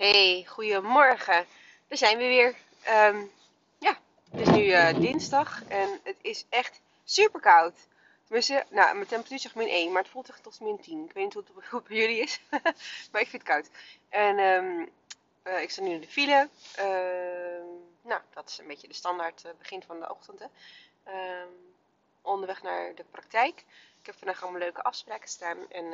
Hey, goedemorgen. Daar zijn we weer. Ehm, ja, het is nu eh, dinsdag en het is echt super koud. Tenminste, nou, mijn temperatuur zegt min 1, maar het voelt echt tot min 10. Ik weet niet hoe het, bij jullie is, maar ik vind het koud. En ehm, eh, ik sta nu in de file. Ehm, nou, dat is een beetje de standaard eh, begin van de ochtend. Hè. onderweg naar de praktijk. Ik heb vandaag allemaal leuke afspraken staan en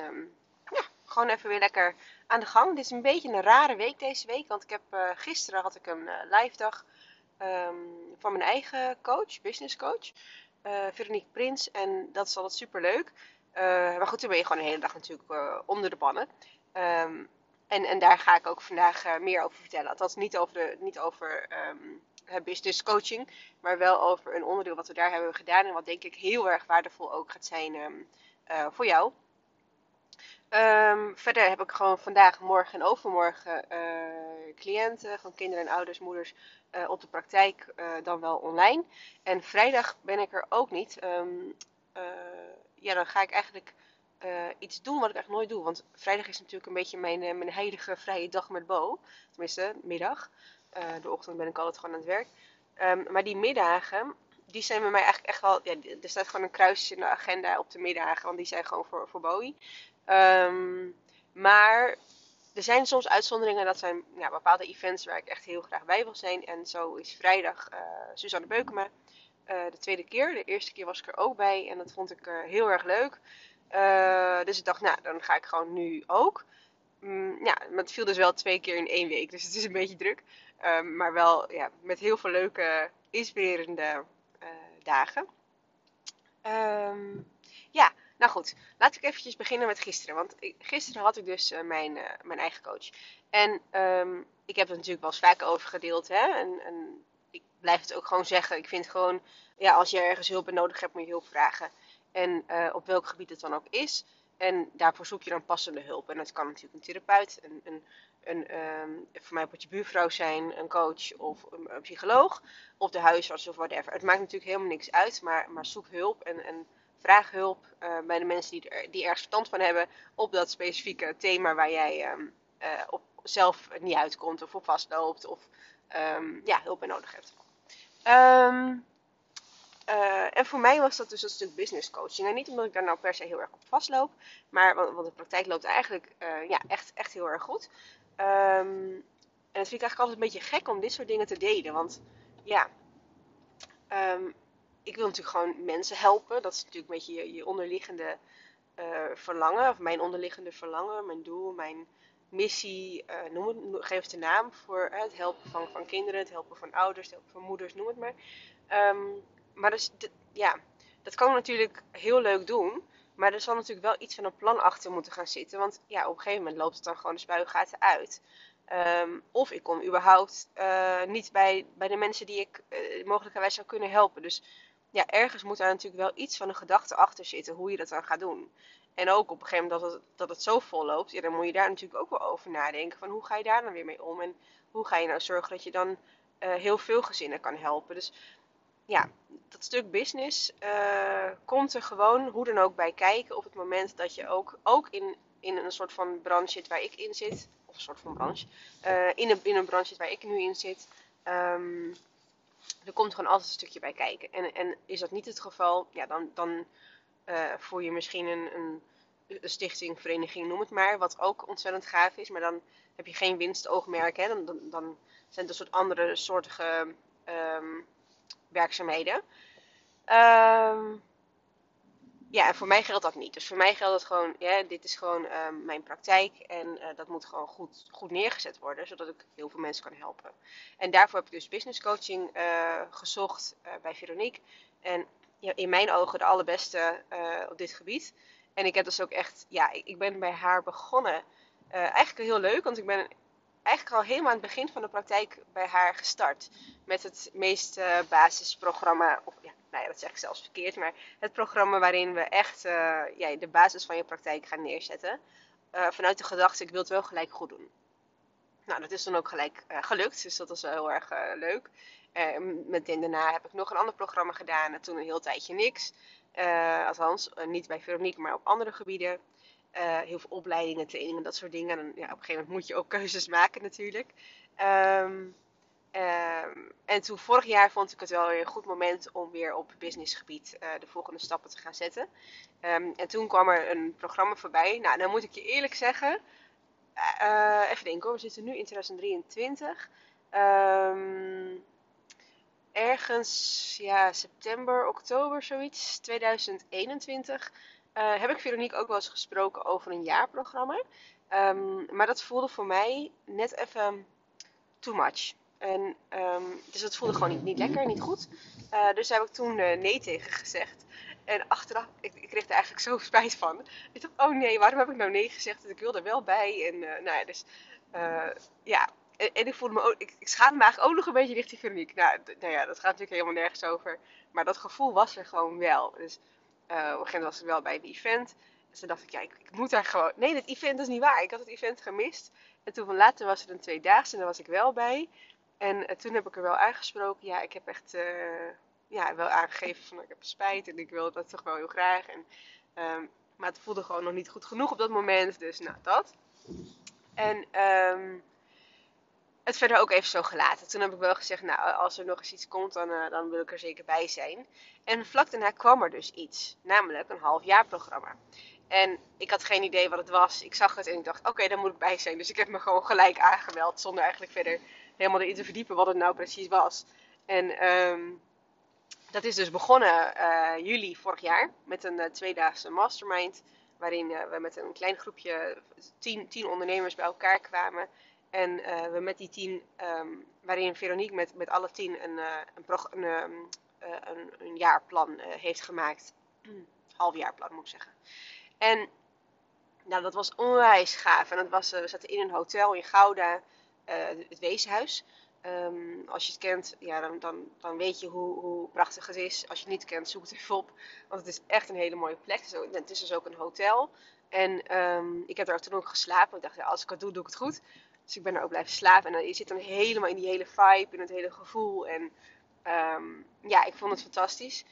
gewoon even weer lekker aan de gang. Dit is een beetje een rare week deze week, want ik heb, uh, gisteren had ik een uh, live dag um, van mijn eigen coach, business coach, uh, Veronique Prins. En dat is altijd super leuk. maar goed, toen ben je gewoon een hele dag natuurlijk onder de bannen. Um, en, en daar ga ik ook vandaag meer over vertellen. Althans, niet over, de, niet over um, business coaching, maar wel over een onderdeel wat we daar hebben gedaan. En wat denk ik heel erg waardevol ook gaat zijn voor jou. Um, verder heb ik gewoon vandaag, morgen en overmorgen uh, cliënten, gewoon kinderen en ouders, moeders uh, op de praktijk, uh, dan wel online. En vrijdag ben ik er ook niet. Um, ja, dan ga ik eigenlijk iets doen wat ik echt nooit doe. Want vrijdag is natuurlijk een beetje mijn, mijn heilige vrije dag met Bo. Tenminste, middag. de ochtend ben ik altijd gewoon aan het werk. Um, maar die middagen, die zijn bij mij eigenlijk echt wel. Ja, er staat gewoon een kruisje in de agenda op de middagen, want die zijn gewoon voor, voor Bowie. Um, maar er zijn soms uitzonderingen. Dat zijn ja, bepaalde events waar ik echt heel graag bij wil zijn. En zo is vrijdag uh, Suzanne Beukema. Uh, de tweede keer. De eerste keer was ik er ook bij. En dat vond ik uh, heel erg leuk. dus ik dacht, nou, dan ga ik gewoon nu ook. Mm, ja, maar het viel dus wel twee keer in één week. Dus het is een beetje druk. Um, maar wel ja, met heel veel leuke, inspirerende dagen. Um, ja, nou goed, laat ik eventjes beginnen met gisteren. Want gisteren had ik dus uh, mijn, uh, mijn eigen coach. En um, ik heb het natuurlijk wel eens vaker over gedeeld. Hè? En, en, ik blijf het ook gewoon zeggen. Ik vind gewoon, ja, als je ergens hulp nodig hebt, moet je hulp vragen. En uh, op welk gebied het dan ook is. En daarvoor zoek je dan passende hulp. En dat kan natuurlijk een therapeut, een, een, een um, voor mij moet je buurvrouw zijn, een coach of een, een, psycholoog. Of de huisarts of whatever. Het maakt natuurlijk helemaal niks uit, maar, maar zoek hulp en, en vraag hulp uh, bij de mensen die, er, die ergens verstand van hebben op dat specifieke thema waar jij um, uh, op zelf niet uitkomt of op vastloopt of um, ja, hulp bij nodig hebt. Um, uh, en voor mij was dat dus een stuk business coaching. En niet omdat ik daar nou per se heel erg op vastloop, maar want, de praktijk loopt eigenlijk ja, echt, echt heel erg goed. en dat vind ik eigenlijk altijd een beetje gek om dit soort dingen te delen. Want ja, ik wil natuurlijk gewoon mensen helpen. Dat is natuurlijk een beetje je, je onderliggende uh, verlangen. Of mijn onderliggende verlangen, mijn doel, mijn missie. Uh, noem het, geef het een naam voor het helpen van, van kinderen, het helpen van ouders, het helpen van moeders, noem het maar. Um, maar dus, ja, dat kan natuurlijk heel leuk doen. Maar er zal natuurlijk wel iets van een plan achter moeten gaan zitten. Want ja, op een gegeven moment loopt het dan gewoon de spuigaten uit. Um, of ik kom überhaupt uh, niet bij, bij de mensen die ik mogelijkerwijs zou kunnen helpen. Dus ja, ergens moet daar natuurlijk wel iets van een gedachte achter zitten hoe je dat dan gaat doen. En ook op een gegeven moment dat het, dat het zo vol loopt, dan moet je daar natuurlijk ook wel over nadenken. Van hoe ga je daar dan weer mee om? En hoe ga je nou zorgen dat je dan uh, heel veel gezinnen kan helpen? Dus ja, dat stuk business uh, komt er gewoon hoe dan ook bij kijken op het moment dat je ook, ook in, in een soort van branche zit waar ik in zit. Of een soort van branche. Uh, in, een, in een branche zit waar ik nu in zit. Um, er komt gewoon altijd een stukje bij kijken. En, en is dat niet het geval, ja, dan, dan uh, voer je misschien een, een, stichting, vereniging, noem het maar, wat ook ontzettend gaaf is. Maar dan heb je geen winstoogmerk, hè? Dan, dan, dan zijn het een soort andere soortige um, werkzaamheden. Um, ja, en voor mij geldt dat niet. Dus voor mij geldt het gewoon, dit is gewoon uh, mijn praktijk en uh, dat moet gewoon goed, goed neergezet worden, zodat ik heel veel mensen kan helpen. En daarvoor heb ik dus business coaching uh, gezocht bij Veronique. En ja, in mijn ogen de allerbeste op dit gebied. En ik heb dus ook echt, ja, ik ben bij haar begonnen. eigenlijk heel leuk, want ik ben eigenlijk al helemaal aan het begin van de praktijk bij haar gestart. Met het meest basisprogramma, of nou ja, dat zeg ik zelfs verkeerd, maar het programma waarin we echt uh, ja, de basis van je praktijk gaan neerzetten. Uh, vanuit de gedachte, ik wil het wel gelijk goed doen. Nou, dat is dan ook gelijk uh, gelukt, dus dat was wel heel erg leuk. meteen daarna heb ik nog een ander programma gedaan en toen een heel tijdje niks. althans, niet bij Veronique, maar op andere gebieden. heel veel opleidingen, trainingen, dat soort dingen. En ja, op een gegeven moment moet je ook keuzes maken natuurlijk. Um, Um, en toen vorig jaar vond ik het wel weer een goed moment om weer op businessgebied uh, de volgende stappen te gaan zetten. Um, en toen kwam er een programma voorbij. Nou, dan moet ik je eerlijk zeggen. Uh, even denken we zitten nu in 2023. Um, ehm, ergens, ja, september, oktober, zoiets, 2021. Uh, heb ik Veronique ook wel eens gesproken over een jaarprogramma. maar dat voelde voor mij net even too much. En, um, dus dat voelde gewoon niet, niet lekker, niet goed. Uh, dus heb ik toen uh, nee tegen gezegd. En achteraf, ik, ik, kreeg er eigenlijk zo spijt van. Ik dacht, oh nee, waarom heb ik nou nee gezegd? Ik wilde er wel bij. En uh, nou ja, dus ja. En, ik voelde me ook, ik, schaamde me eigenlijk ook nog een beetje richting Veronique. Nou, nou ja, dat gaat natuurlijk helemaal nergens over. Maar dat gevoel was er gewoon wel. Dus op een gegeven moment was ik wel bij een event. Dus toen dacht ik, ja, ik, ik moet daar gewoon... Nee, dit event is niet waar. Ik had het event gemist. En toen van later was er een tweedaagse en daar was ik wel bij. En uh, toen heb ik er wel aangesproken. Ja, ik heb echt uh, ja, wel aangegeven van ik heb spijt en ik wil dat toch wel heel graag. En, um, maar het voelde gewoon nog niet goed genoeg op dat moment. Dus nou, dat. En um, het verder ook even zo gelaten. Toen heb ik wel gezegd, nou, als er nog eens iets komt, dan, uh, dan wil ik er zeker bij zijn. En vlak daarna kwam er dus iets. Namelijk een halfjaarprogramma. En ik had geen idee wat het was. Ik zag het en ik dacht, oké, okay, daar moet ik bij zijn. Dus ik heb me gewoon gelijk aangemeld, zonder eigenlijk verder helemaal erin te verdiepen wat het nou precies was. En um, dat is dus begonnen uh, juli vorig jaar met een uh, tweedaagse mastermind. Waarin uh, we met een klein groepje, tien, tien ondernemers bij elkaar kwamen. En we met die tien, um, waarin Veronique met, met alle tien een, een, een, um, een, een jaarplan heeft gemaakt. Halfjaarplan moet ik zeggen. En nou, dat was onwijs gaaf. En dat was, we zaten in een hotel in Gouda. Eh, het weeshuis. Um, als je het kent, ja, dan, dan, dan weet je hoe, hoe, prachtig het is. Als je het niet kent, zoek het even op. Want het is echt een hele mooie plek. Het is dus ook een hotel. En um, ik heb daar toen ook geslapen. Ik dacht, als ik het doe, doe ik het goed. Dus ik ben er ook blijven slapen. En dan, je zit dan helemaal in die hele vibe, in het hele gevoel. En um, ja, ik vond het fantastisch.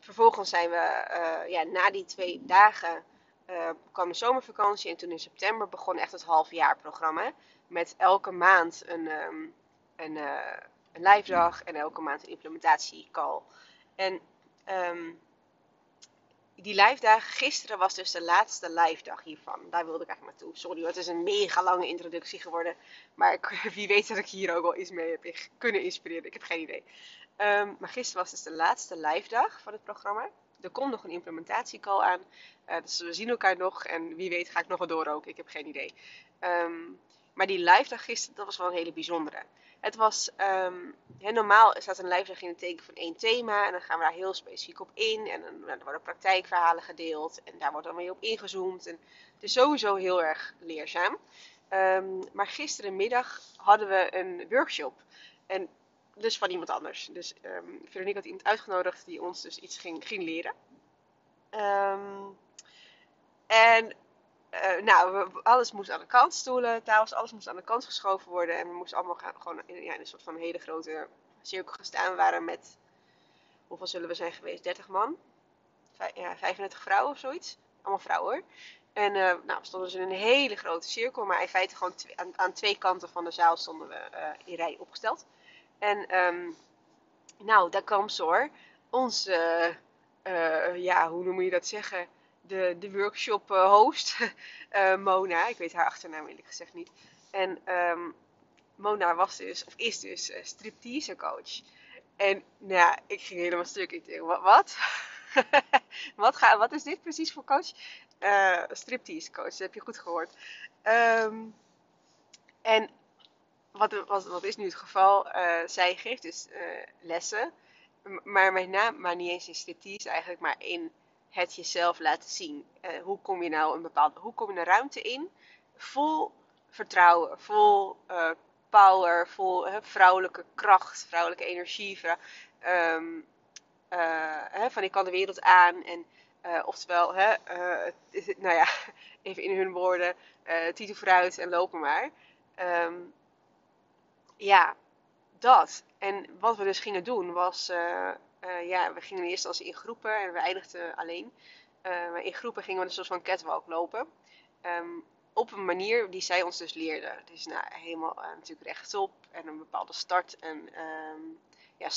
vervolgens zijn we, uh, ja, na die twee dagen, uh, kwam de zomervakantie. En toen in september begon echt het halfjaarprogramma met elke maand een, um, een, uh, een live dag en elke maand een implementatiecall. En um, die live dagen, gisteren was dus de laatste live dag hiervan. Daar wilde ik eigenlijk naartoe. Sorry, het is een mega lange introductie geworden. Maar ik, wie weet dat ik hier ook wel iets mee heb kunnen inspireren. Ik heb geen idee. Um, maar gisteren was dus de laatste live dag van het programma. Er komt nog een implementatiecall aan. Uh, dus we zien elkaar nog. En wie weet ga ik nog wel door ook. Ik heb geen idee. Um, maar die live dag gisteren, dat was wel een hele bijzondere. Het was, um, normaal staat een live dag in het teken van één thema. En dan gaan we daar heel specifiek op in. En dan, dan worden praktijkverhalen gedeeld. En daar wordt dan weer op ingezoomd. En het is sowieso heel erg leerzaam. Um, maar gisterenmiddag hadden we een workshop. En dus van iemand anders. Dus um, Veronique had iemand uitgenodigd die ons dus iets ging, ging leren. En uh, nou, alles moest aan de kant, stoelen, tafels, alles moest aan de kant geschoven worden. En we moesten allemaal gewoon in, ja, in een soort van hele grote cirkel gaan staan. We waren met, hoeveel zullen we zijn geweest? 30 man? Vij, ja, 35 vrouwen of zoiets. Allemaal vrouwen hoor. En uh, nou, we stonden dus in een hele grote cirkel, maar in feite gewoon aan, aan, twee kanten van de zaal stonden we uh, in rij opgesteld. En um, nou, daar kwam ze hoor. Onze, ja, hoe noem je dat zeggen? De, de workshop uh, host, uh, Mona. Ik weet haar achternaam eerlijk gezegd niet. En um, Mona was dus, of is dus, uh, striptease coach. En nou ja, ik ging helemaal stuk. Ik dacht, wat? Wat, ga, wat is dit precies voor coach? Uh, striptease coach, dat heb je goed gehoord. Um, en wat, wat, is nu het geval? Zij geeft dus lessen, maar met name, maar niet eens in striptease eigenlijk, maar in het jezelf laten zien. Uh, hoe kom je nou een bepaalde, hoe kom je een ruimte in? Vol vertrouwen, vol uh, power, vol vrouwelijke kracht, vrouwelijke energie. Vrou um, van ik kan de wereld aan en oftewel, hè, nou ja, even in hun woorden, titel vooruit en lopen maar. Um, ja, dat. En wat we dus gingen doen was uh, ja, we gingen eerst als in groepen en we eindigden alleen. uh, in groepen gingen we een soort van catwalk lopen. Um, op een manier die zij ons dus leerde. Dus nou, helemaal uh, natuurlijk rechtop en een bepaalde start en um, ja,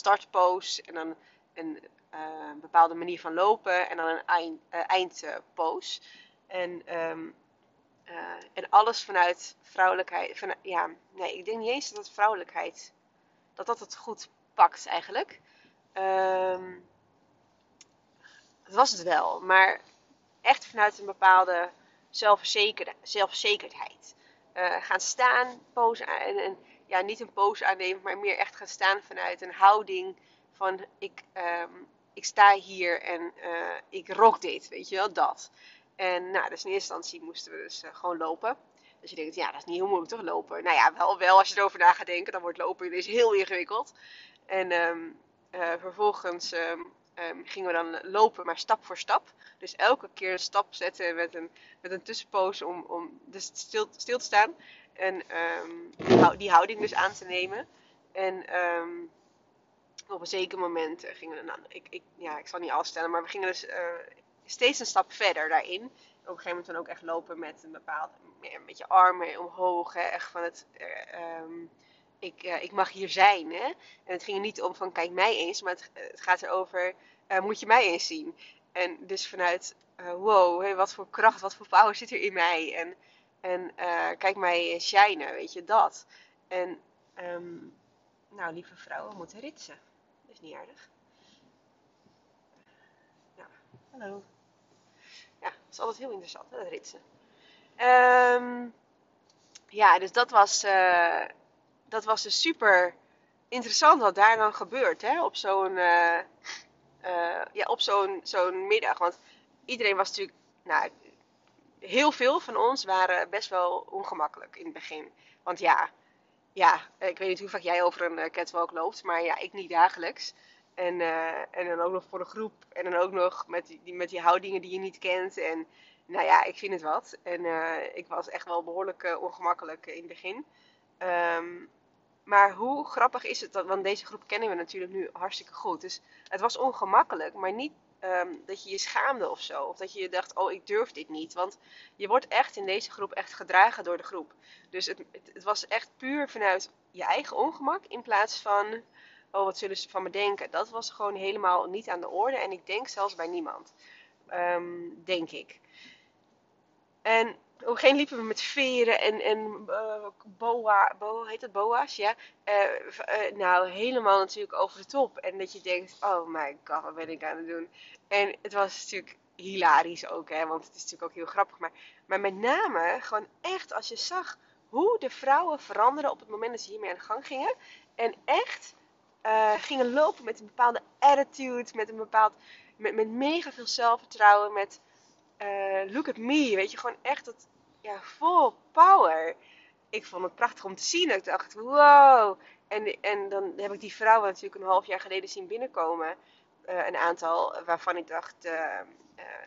en dan een bepaalde manier van lopen en dan een eind. En, um, en alles vanuit vrouwelijkheid. Van, ja, nee, ik denk niet eens dat het vrouwelijkheid, dat dat het goed pakt eigenlijk. Um, dat was het wel, maar echt vanuit een bepaalde zelfverzekerdheid. Uh, gaan staan, pose en, en, ja, niet een pose aannemen, maar meer echt gaan staan vanuit een houding van ik, um, ik sta hier en uh, ik rock dit, weet je wel, dat. En nou, dus in eerste instantie moesten we dus uh, gewoon lopen. Dus je denkt, ja, dat is niet heel moeilijk toch, lopen? Nou ja, wel, wel als je erover na gaat denken, dan wordt lopen ineens heel ingewikkeld. En um, vervolgens um, um, gingen we dan lopen, maar stap voor stap. Dus elke keer een stap zetten met een, met een tussenpoos om, om dus stil, stil te staan. En um, die houding dus aan te nemen. En op een zeker moment uh, gingen we, nou, ik, ik, ja, ik zal niet alles stellen, maar we gingen dus uh, steeds een stap verder daarin. Op een gegeven moment dan ook echt lopen met een bepaalde, een beetje armen omhoog. Hè, echt van het, ik, uh, ik mag hier zijn. Hè? En het ging er niet om van kijk mij eens, maar het, het gaat erover uh, moet je mij eens zien. En dus vanuit uh, wow, hey, wat voor kracht, wat voor power zit er in mij. En, en kijk mij shinen, weet je, dat. En um, nou, lieve vrouwen moeten ritsen. Dat is niet aardig. Ja, hallo. Ja, dat is altijd heel interessant, hè, dat ritsen. Um, ja, dus dat was dat was dus super interessant wat daar dan gebeurt hè, op zo'n uh, uh, ja, op zo'n zo'n middag. Want iedereen was natuurlijk, nou, heel veel van ons waren best wel ongemakkelijk in het begin. Want ja, ja ik weet niet hoe vaak jij over een uh, catwalk loopt, maar ja, ik niet dagelijks. En, en dan ook nog voor een groep. En dan ook nog met die, met die houdingen die je niet kent. En nou ja, ik vind het wat. En ik was echt wel behoorlijk ongemakkelijk in het begin. Um, maar hoe grappig is het, dat, want deze groep kennen we natuurlijk nu hartstikke goed. Dus het was ongemakkelijk, maar niet um, dat je je schaamde of zo. Of dat je dacht, oh ik durf dit niet. Want je wordt echt in deze groep echt gedragen door de groep. Dus het, het, was echt puur vanuit je eigen ongemak in plaats van, oh wat zullen ze van me denken. Dat was gewoon helemaal niet aan de orde en ik denk zelfs bij niemand. Um, denk ik. En op een gegeven liepen we met veren en, en uh, boa, boa, heet het boa's, ja. Uh, uh, nou, helemaal natuurlijk over de top. En dat je denkt, oh my god, wat ben ik aan het doen? En het was natuurlijk hilarisch ook, hè, want het is natuurlijk ook heel grappig. Maar, maar met name, gewoon echt, als je zag hoe de vrouwen veranderden op het moment dat ze hiermee aan de gang gingen. En echt gingen lopen met een bepaalde attitude, met een bepaald, met, met mega veel zelfvertrouwen, met uh, look at me, weet je, gewoon echt dat, ja, vol power. Ik vond het prachtig om te zien. Ik dacht, wow. En, en dan heb ik die vrouwen natuurlijk een half jaar geleden zien binnenkomen. Uh, een aantal waarvan ik dacht, uh,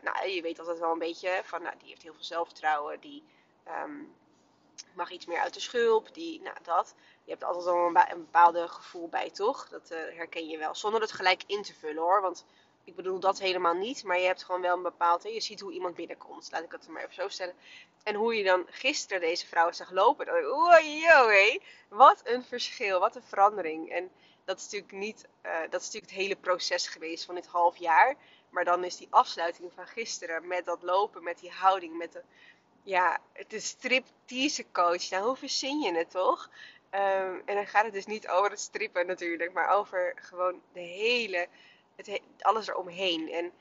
nou, je weet altijd wel een beetje van, nou, die heeft heel veel zelfvertrouwen. Die um, mag iets meer uit de schulp. Die, nou, dat. Je hebt altijd een, een bepaalde gevoel bij, toch? Dat herken je wel. Zonder het gelijk in te vullen, hoor. Want ik bedoel dat helemaal niet, maar je hebt gewoon wel een bepaald. Hè, je ziet hoe iemand binnenkomt, laat ik het maar even zo stellen. En hoe je dan gisteren deze vrouw zag lopen. Dan ik, yo, hé, wat een verschil, wat een verandering. En dat is natuurlijk niet, uh, dat is natuurlijk het hele proces geweest van dit half jaar. Maar dan is die afsluiting van gisteren met dat lopen, met die houding, met de, ja, het is striptease coach. Nou, hoe verzin je het toch? Um, en dan gaat het dus niet over het strippen natuurlijk, maar over gewoon de hele het, alles eromheen. En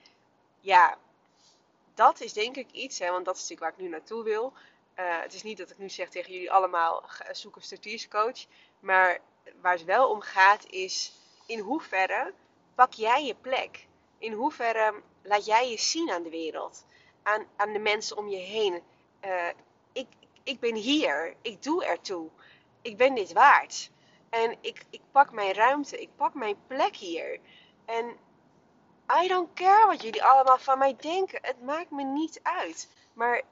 ja, dat is denk ik iets, hè, want dat is natuurlijk waar ik nu naartoe wil. Uh, het is niet dat ik nu zeg tegen jullie allemaal zoek een strategiecoach. Maar waar het wel om gaat is in hoeverre pak jij je plek? In hoeverre laat jij je zien aan de wereld? Aan, aan de mensen om je heen? Uh, ik, ik ben hier. Ik doe ertoe. Ik ben dit waard. En ik, ik pak mijn ruimte. Ik pak mijn plek hier. En I don't care wat jullie allemaal van mij denken. Het maakt me niet uit. Maar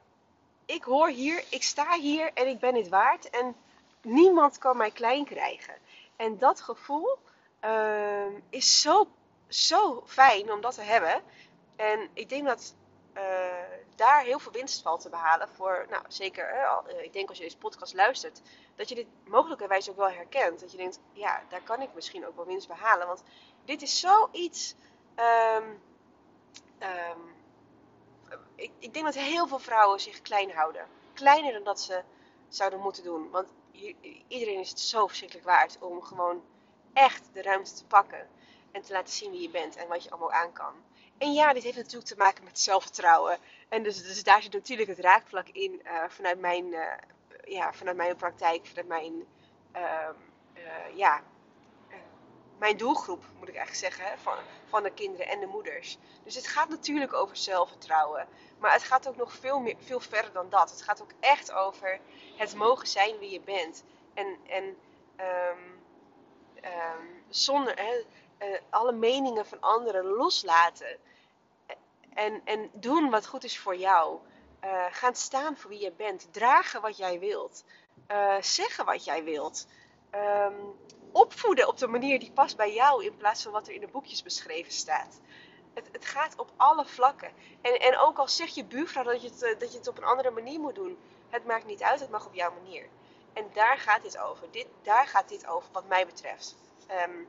ik hoor hier, ik sta hier en ik ben het waard. En niemand kan mij klein krijgen. En dat gevoel uh, is zo, zo fijn om dat te hebben. En ik denk dat daar heel veel winst valt te behalen. Voor, nou zeker, uh, ik denk als je deze podcast luistert, dat je dit mogelijkerwijs ook wel herkent. Dat je denkt, ja, daar kan ik misschien ook wel winst behalen. Want dit is zoiets. Um, ik, ik, denk dat heel veel vrouwen zich klein houden. Kleiner dan dat ze zouden moeten doen. Want iedereen is het zo verschrikkelijk waard om gewoon echt de ruimte te pakken. En te laten zien wie je bent en wat je allemaal aan kan. En ja, dit heeft natuurlijk te maken met zelfvertrouwen. En dus, dus daar zit natuurlijk het raakvlak in uh, vanuit, mijn, uh, ja, vanuit mijn praktijk, vanuit mijn, uh, ja, mijn doelgroep, moet ik eigenlijk zeggen, van, van de kinderen en de moeders. Dus het gaat natuurlijk over zelfvertrouwen. Maar het gaat ook nog veel, meer, veel verder dan dat. Het gaat ook echt over het mogen zijn wie je bent. En, en um, um, zonder hè, uh, alle meningen van anderen loslaten. En, en doen wat goed is voor jou. Uh, gaan staan voor wie je bent. Dragen wat jij wilt. Uh, zeggen wat jij wilt. Um, opvoeden op de manier die past bij jou in plaats van wat er in de boekjes beschreven staat. Het, het gaat op alle vlakken. En, en ook al zegt je buurvrouw dat je, het, dat je het op een andere manier moet doen, het maakt niet uit, het mag op jouw manier. En daar gaat dit over. Dit, daar gaat dit over, wat mij betreft. Um,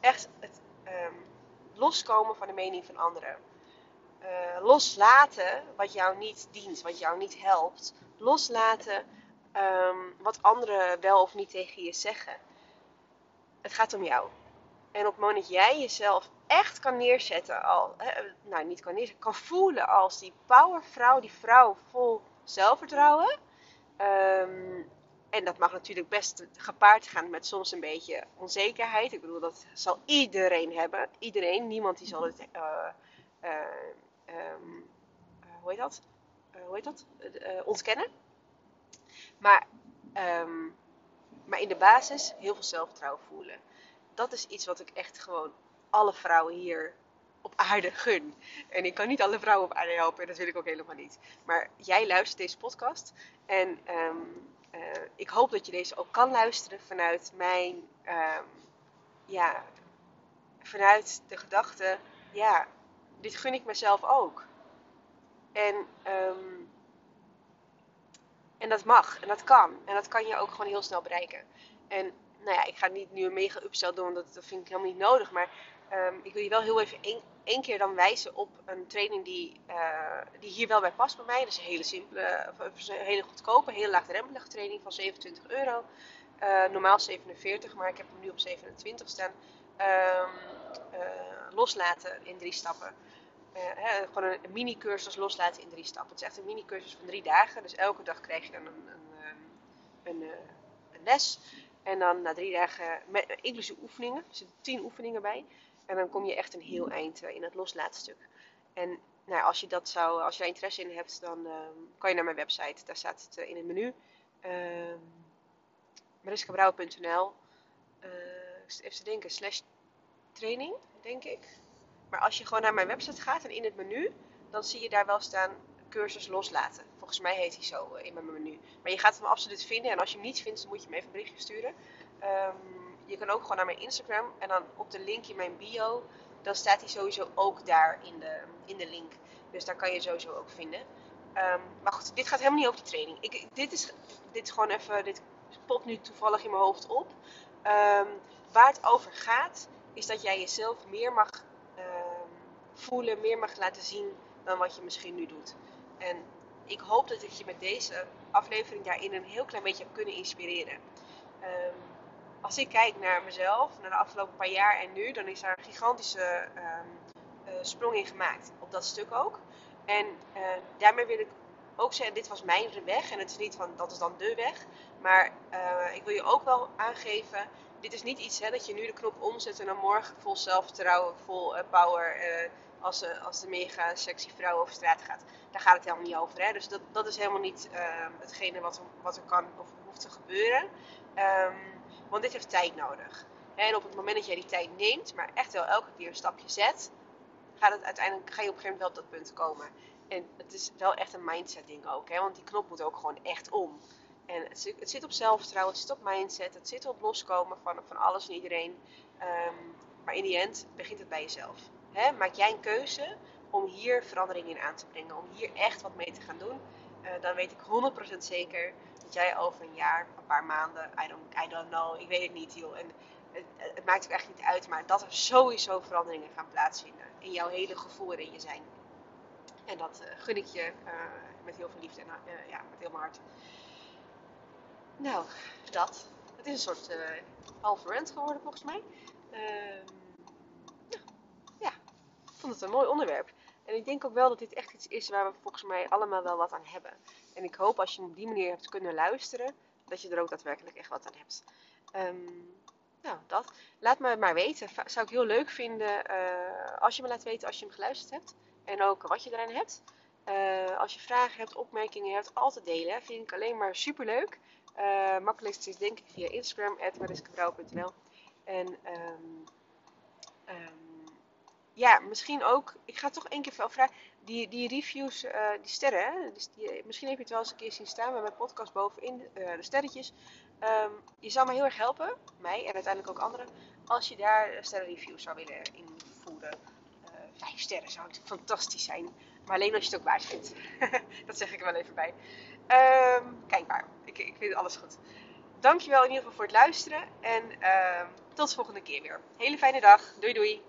echt het um, loskomen van de mening van anderen. Uh, loslaten wat jou niet dient, wat jou niet helpt. Loslaten um, wat anderen wel of niet tegen je zeggen. Het gaat om jou. En op het moment dat jij jezelf echt kan neerzetten, al, nou niet kan neerzetten, kan voelen als die powervrouw, die vrouw vol zelfvertrouwen. Um, en dat mag natuurlijk best gepaard gaan met soms een beetje onzekerheid. Ik bedoel, dat zal iedereen hebben. Iedereen, niemand die zal het, uh, uh, um, hoe heet dat? hoe heet dat? ontkennen. Maar, um, maar in de basis heel veel zelfvertrouwen voelen. Dat is iets wat ik echt gewoon alle vrouwen hier op aarde gun. En ik kan niet alle vrouwen op aarde helpen, dat wil ik ook helemaal niet. Maar jij luistert deze podcast en um, uh, ik hoop dat je deze ook kan luisteren vanuit mijn, um, ja, vanuit de gedachte, ja, dit gun ik mezelf ook. En um, en dat mag en dat kan. En dat kan je ook gewoon heel snel bereiken. En nou ja, ik ga niet nu een mega upsell doen, want dat vind ik helemaal niet nodig. Maar um, ik wil je wel heel even één, keer dan wijzen op een training die, uh, die hier wel bij past bij mij. Dat is een hele simpele, een hele goedkope, heel laagdrempelige training van 27 euro. Uh, normaal 47, maar ik heb hem nu op 27 staan. Um, uh, loslaten in drie stappen. Hè, gewoon een, mini-cursus loslaten in drie stappen. Het is echt een mini-cursus van drie dagen. Dus elke dag krijg je dan een, een, ehm, een, een, een les. En dan na drie dagen, met, inclusief oefeningen, er zitten tien oefeningen bij. En dan kom je echt een heel eind in het loslaatstuk. En nou, als je dat zou, als je daar interesse in hebt, dan uh, kan je naar mijn website. Daar staat het in het menu. Uh, mariskabrouwer.nl uh, Even te denken, slash training, denk ik. Maar als je gewoon naar mijn website gaat en in het menu, dan zie je daar wel staan cursus loslaten. Volgens mij heet hij zo in mijn menu. Maar je gaat hem absoluut vinden. En als je hem niet vindt, dan moet je me even een berichtje sturen. Um, je kan ook gewoon naar mijn Instagram. En dan op de link in mijn bio. Dan staat hij sowieso ook daar in de, in de link. Dus daar kan je sowieso ook vinden. Um, maar goed, dit gaat helemaal niet over die training. Ik, dit, is, dit is gewoon even. Dit popt nu toevallig in mijn hoofd op. Um, waar het over gaat, is dat jij jezelf meer mag voelen, meer mag laten zien dan wat je misschien nu doet. En ik hoop dat ik je met deze aflevering daarin een heel klein beetje heb kunnen inspireren. Um, als ik kijk naar mezelf, naar de afgelopen paar jaar en nu, dan is daar een gigantische um, uh, sprong in gemaakt. Op dat stuk ook. En uh, daarmee wil ik ook zeggen, dit was mijn weg. En het is niet van, dat is dan de weg. Maar uh, ik wil je ook wel aangeven, dit is niet iets hè, dat je nu de knop omzet en dan morgen vol zelfvertrouwen, vol power als, uh, als de mega sexy vrouw over straat gaat. Daar gaat het helemaal niet over. Hè? Dus dat, dat is helemaal niet uh, hetgene wat er, wat er kan of hoeft te gebeuren. Um, want dit heeft tijd nodig. En op het moment dat jij die tijd neemt, maar echt wel elke keer een stapje zet, gaat het uiteindelijk, ga je op een gegeven moment wel op dat punt komen. En het is wel echt een mindset ding ook. Hè? Want die knop moet ook gewoon echt om. En het zit, het zit op zelfvertrouwen, het zit op mindset, het zit op loskomen van, van alles en iedereen. Um, maar in die end begint het bij jezelf. Maak jij een keuze om hier verandering in aan te brengen. Om hier echt wat mee te gaan doen. dan weet ik 100% zeker dat jij over een jaar, een paar maanden, I don't, I don't know, ik weet het niet joh. En het, het maakt ook echt niet uit, maar dat er sowieso veranderingen gaan plaatsvinden. In jouw hele gevoel en in je zijn. En dat gun ik je met heel veel liefde en ja, met heel mijn hart. Nou, dat. Het is een soort uh, halve rant geworden volgens mij. Uh, ja, ik vond het een mooi onderwerp. En ik denk ook wel dat dit echt iets is waar we volgens mij allemaal wel wat aan hebben. En ik hoop als je op die manier hebt kunnen luisteren, dat je er ook daadwerkelijk echt wat aan hebt. Um, nou, dat. Laat me maar weten. Zou ik heel leuk vinden uh, als je me laat weten als je hem geluisterd hebt. En ook wat je eraan hebt. Uh, als je vragen hebt, opmerkingen hebt, altijd delen. Vind ik alleen maar super leuk. Uh, makkelijkst is denk ik via Instagram, mariskebrouw.nl. En um, ja, misschien ook, ik ga toch één keer wel vragen, die, die reviews, uh, die sterren, hè? Dus die, misschien heb je het wel eens een keer zien staan bij mijn podcast bovenin, uh, de sterretjes. Um, je zou me heel erg helpen, mij en uiteindelijk ook anderen, als je daar sterrenreviews zou willen invoeren. vijf sterren zou het fantastisch zijn. Maar alleen als je het ook waard vindt. dat zeg ik er wel even bij. Um, kijk maar, ik, ik vind alles goed. Dankjewel in ieder geval voor het luisteren. En uh, tot de volgende keer weer. Hele fijne dag. Doei doei.